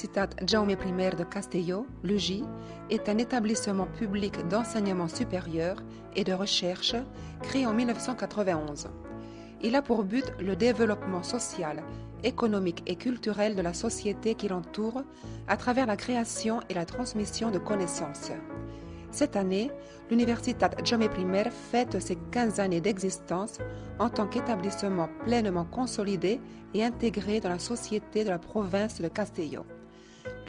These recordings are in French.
L'Universitat Jaume I de Castelló, l'UJI, est un établissement public d'enseignement supérieur et de recherche créé en 1991. Il a pour but le développement social, économique et culturel de la société qui l'entoure à travers la création et la transmission de connaissances. Cette année, l'Universitat Jaume I fête ses 15 années d'existence en tant qu'établissement pleinement consolidé et intégré dans la société de la province de Castelló.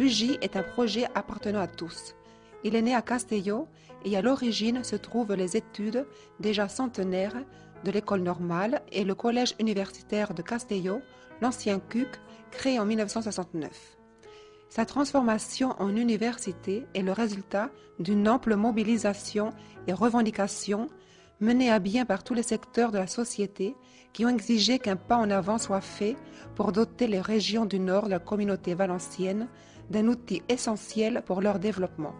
L'UJ est un projet appartenant à tous. Il est né à Castelló et à l'origine se trouvent les études déjà centenaires de l'école normale et le collège universitaire de Castelló, l'ancien CUC, créé en 1969. Sa transformation en université est le résultat d'une ample mobilisation et revendication menée à bien par tous les secteurs de la société qui ont exigé qu'un pas en avant soit fait pour doter les régions du nord de la communauté valencienne d'un outil essentiel pour leur développement.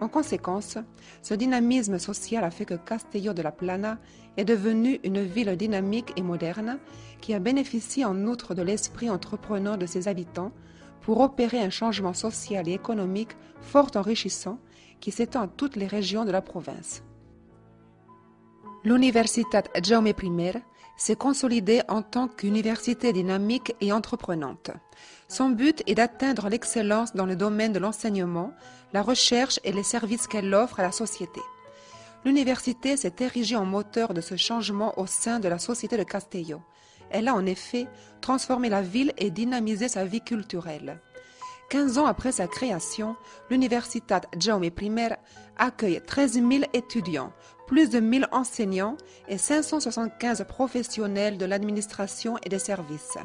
En conséquence, ce dynamisme social a fait que Castelló de la Plana est devenu une ville dynamique et moderne qui a bénéficié en outre de l'esprit entreprenant de ses habitants pour opérer un changement social et économique fort enrichissant qui s'étend à toutes les régions de la province. L'Universitat Jaume I s'est consolidée en tant qu'université dynamique et entreprenante. Son but est d'atteindre l'excellence dans le domaine de l'enseignement, la recherche et les services qu'elle offre à la société. L'université s'est érigée en moteur de ce changement au sein de la société de Castelló. Elle a en effet transformé la ville et dynamisé sa vie culturelle. 15 ans après sa création, l'Universitat Jaume I accueille 13 000 étudiants, plus de 1000 enseignants et 575 professionnels de l'administration et des services.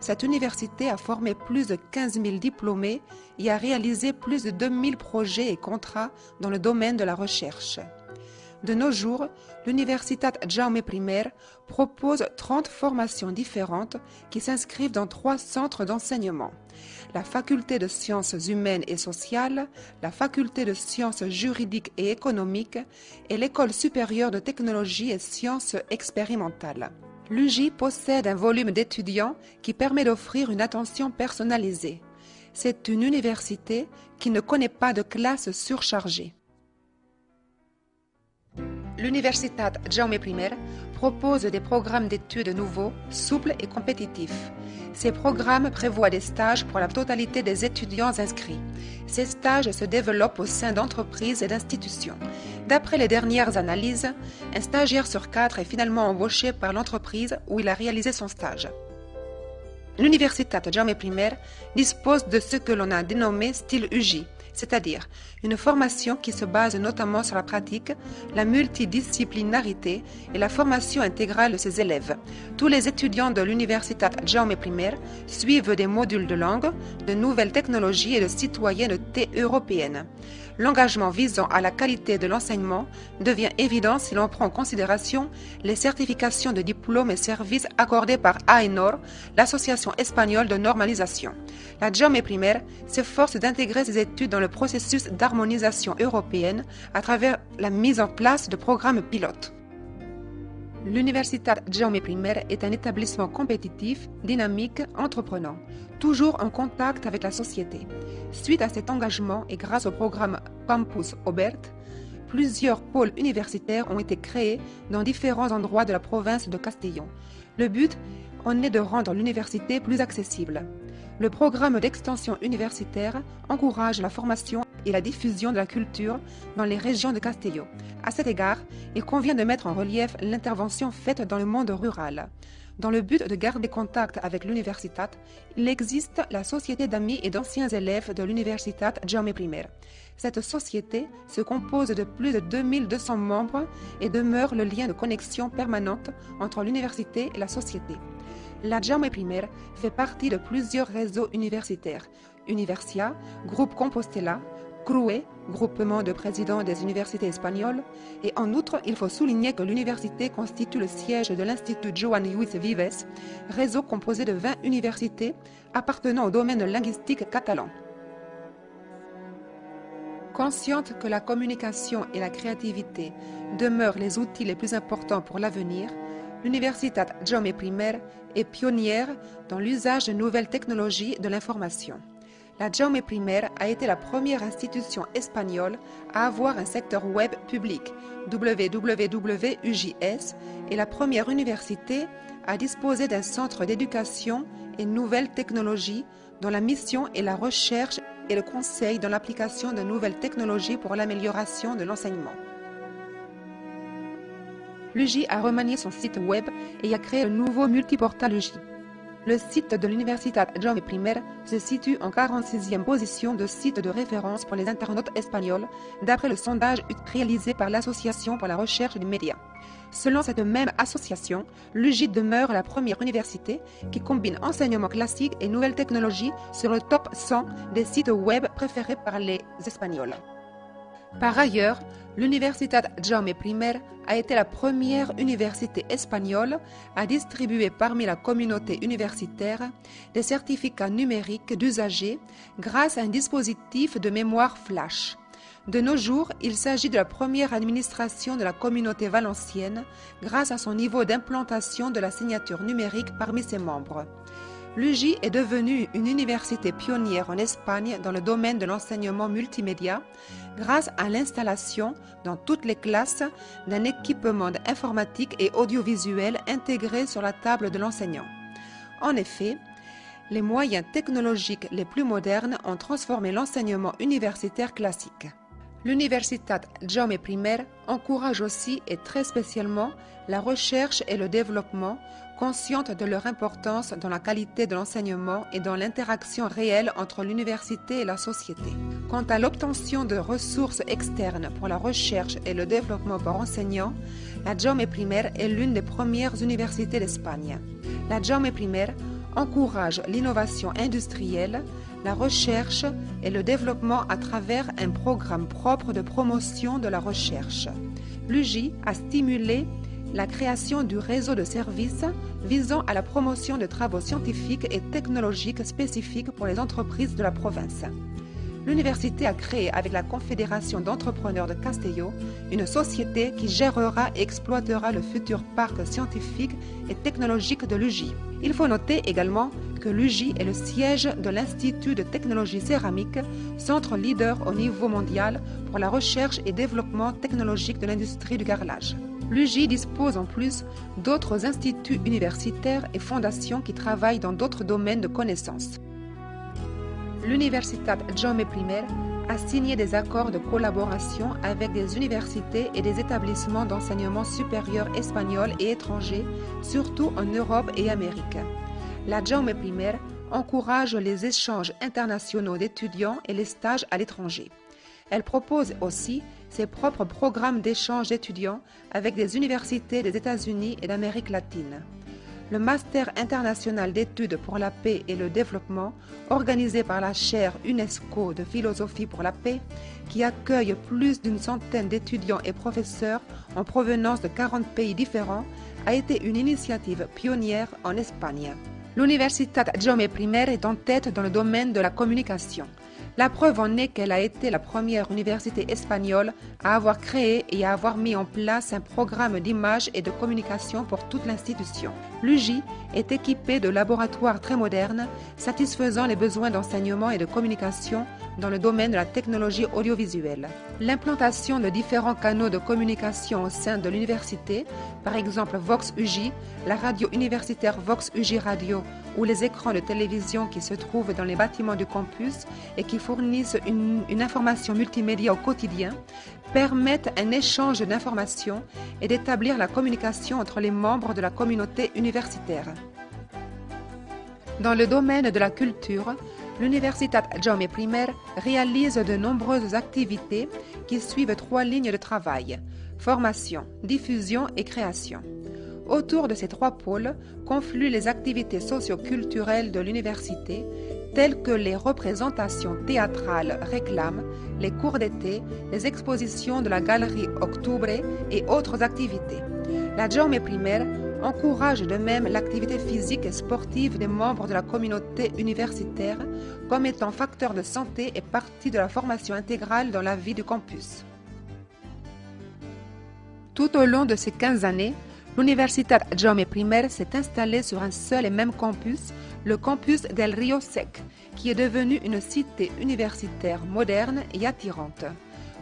Cette université a formé plus de 15 000 diplômés et a réalisé plus de 2000 projets et contrats dans le domaine de la recherche. De nos jours, l'Universitat Jaume I propose 30 formations différentes qui s'inscrivent dans trois centres d'enseignement. La faculté de sciences humaines et sociales, la faculté de sciences juridiques et économiques et l'école supérieure de technologie et sciences expérimentales. L'UJ possède un volume d'étudiants qui permet d'offrir une attention personnalisée. C'est une université qui ne connaît pas de classe surchargée l'Universitat Jaume I propose des programmes d'études nouveaux, souples et compétitifs. Ces programmes prévoient des stages pour la totalité des étudiants inscrits. Ces stages se développent au sein d'entreprises et d'institutions. D'après les dernières analyses, un stagiaire sur quatre est finalement embauché par l'entreprise où il a réalisé son stage. L'Universitat Jaume I dispose de ce que l'on a dénommé style UJ, c'est-à-dire une formation qui se base notamment sur la pratique, la multidisciplinarité et la formation intégrale de ses élèves. Tous les étudiants de l'Universitat Jaume I suivent des modules de langue, de nouvelles technologies et de citoyenneté européenne. L'engagement visant à la qualité de l'enseignement devient évident si l'on prend en considération les certifications de diplômes et services accordés par AENOR, l'Association espagnole de normalisation. La Jaume I s'efforce d'intégrer ces études dans le processus d'harmonisation européenne à travers la mise en place de programmes pilotes. L'Universitat Jaume I est un établissement compétitif, dynamique, entreprenant, toujours en contact avec la société. Suite à cet engagement et grâce au programme Campus Aubert, plusieurs pôles universitaires ont été créés dans différents endroits de la province de Castellón. Le but en est de rendre l'université plus accessible. Le programme d'extension universitaire encourage la formation et la diffusion de la culture dans les régions de Castelló. À cet égard, il convient de mettre en relief l'intervention faite dans le monde rural. Dans le but de garder contact avec l'Universitat, il existe la Société d'amis et d'anciens élèves de l'Universitat Jaume I. Cette société se compose de plus de 2200 membres et demeure le lien de connexion permanente entre l'université et la société. La Jaume I fait partie de plusieurs réseaux universitaires, Universia, Groupe Compostela, CRUE, groupement de présidents des universités espagnoles, et en outre, il faut souligner que l'université constitue le siège de l'Institut Joan Luis Vives, réseau composé de 20 universités appartenant au domaine linguistique catalan. Consciente que la communication et la créativité demeurent les outils les plus importants pour l'avenir, l'Universitat Jaume I est pionnière dans l'usage de nouvelles technologies de l'information. La Jaume Primaire a été la première institution espagnole à avoir un secteur web public, www.UJS, et la première université à disposer d'un centre d'éducation et nouvelles technologies dont la mission est la recherche et le conseil dans l'application de nouvelles technologies pour l'amélioration de l'enseignement. L'UJ a remanié son site web et a créé un nouveau multiportal UJ. Le site de l'Universitat Jaume I se situe en 46e position de site de référence pour les internautes espagnols, d'après le sondage réalisé par l'Association pour la recherche des médias. Selon cette même association, l'UJ demeure la première université qui combine enseignement classique et nouvelles technologies sur le top 100 des sites web préférés par les Espagnols. Par ailleurs, l'Universitat Jaume I a été la première université espagnole à distribuer parmi la communauté universitaire des certificats numériques d'usagers grâce à un dispositif de mémoire flash. De nos jours, il s'agit de la première administration de la communauté valencienne grâce à son niveau d'implantation de la signature numérique parmi ses membres. L'UJ est devenue une université pionnière en Espagne dans le domaine de l'enseignement multimédia grâce à l'installation dans toutes les classes d'un équipement informatique et audiovisuel intégré sur la table de l'enseignant. En effet, les moyens technologiques les plus modernes ont transformé l'enseignement universitaire classique. L'Universitat Jaume I encourage aussi et très spécialement la recherche et le développement, consciente de leur importance dans la qualité de l'enseignement et dans l'interaction réelle entre l'université et la société. Quant à l'obtention de ressources externes pour la recherche et le développement par enseignants, la Jaume I est l'une des premières universités d'Espagne. La Jaume I encourage l'innovation industrielle, la recherche et le développement à travers un programme propre de promotion de la recherche. L'UJ a stimulé la création du réseau de services visant à la promotion de travaux scientifiques et technologiques spécifiques pour les entreprises de la province. L'université a créé avec la Confédération d'entrepreneurs de Castelló une société qui gérera et exploitera le futur parc scientifique et technologique de l'UJ. Il faut noter également que l'UJ est le siège de l'Institut de technologie céramique, centre leader au niveau mondial pour la recherche et développement technologique de l'industrie du carrelage. L'UJ dispose en plus d'autres instituts universitaires et fondations qui travaillent dans d'autres domaines de connaissances. L'Universitat Jaume I a signé des accords de collaboration avec des universités et des établissements d'enseignement supérieur espagnols et étrangers, surtout en Europe et Amérique. La Jaume I encourage les échanges internationaux d'étudiants et les stages à l'étranger. Elle propose aussi ses propres programmes d'échange d'étudiants avec des universités des États-Unis et d'Amérique latine le Master international d'études pour la paix et le développement, organisé par la chaire UNESCO de philosophie pour la paix, qui accueille plus d'une centaine d'étudiants et professeurs en provenance de 40 pays différents, a été une initiative pionnière en Espagne. L'Universitat Jaume I est en tête dans le domaine de la communication. La preuve en est qu'elle a été la première université espagnole à avoir créé et à avoir mis en place un programme d'image et de communication pour toute l'institution. L'UJ est équipée de laboratoires très modernes, satisfaisant les besoins d'enseignement et de communication dans le domaine de la technologie audiovisuelle. L'implantation de différents canaux de communication au sein de l'université, par exemple Vox UJ, la radio universitaire Vox UJ Radio ou les écrans de télévision qui se trouvent dans les bâtiments du campus et qui fournissent une, information multimédia au quotidien, permettent un échange d'informations et d'établir la communication entre les membres de la communauté universitaire. Dans le domaine de la culture, l'Universitat Jaume I réalise de nombreuses activités qui suivent trois lignes de travail formation, diffusion et création. Autour de ces trois pôles confluent les activités socio-culturelles de l'université, telles que les représentations théâtrales réclames, les cours d'été, les expositions de la galerie Octubre et autres activités. La Jaume Primaire encourage de même l'activité physique et sportive des membres de la communauté universitaire comme étant facteur de santé et partie de la formation intégrale dans la vie du campus. Tout au long de ces 15 années, l'Université Jaume I s'est installée sur un seul et même campus le campus del Rio Sec, qui est devenu une cité universitaire moderne et attirante.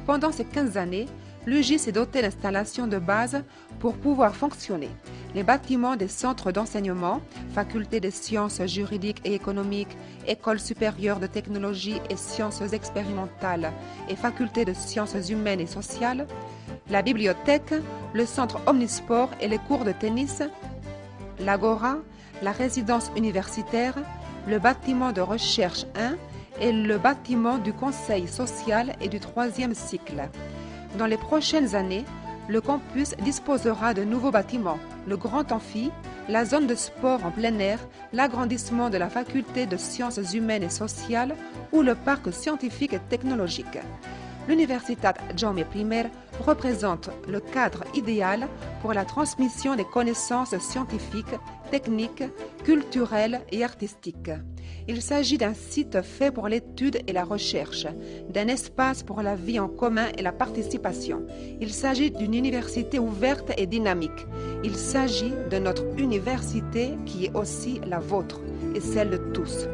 Pendant ces 15 années, l'UJ s'est doté d'installations de base pour pouvoir fonctionner. Les bâtiments des centres d'enseignement, faculté des sciences juridiques et économiques, école supérieure de technologie et sciences expérimentales et faculté de sciences humaines et sociales, la bibliothèque, le centre omnisport et les cours de tennis, l'agora, la résidence universitaire, le bâtiment de recherche 1 et le bâtiment du conseil social et du troisième cycle. Dans les prochaines années, le campus disposera de nouveaux bâtiments, le grand amphi, la zone de sport en plein air, l'agrandissement de la faculté de sciences humaines et sociales ou le parc scientifique et technologique. L'Universitat Jaume I représente le cadre idéal pour la transmission des connaissances scientifiques, techniques, culturelles et artistiques. Il s'agit d'un site fait pour l'étude et la recherche, d'un espace pour la vie en commun et la participation. Il s'agit d'une université ouverte et dynamique. Il s'agit de notre université qui est aussi la vôtre et celle de tous.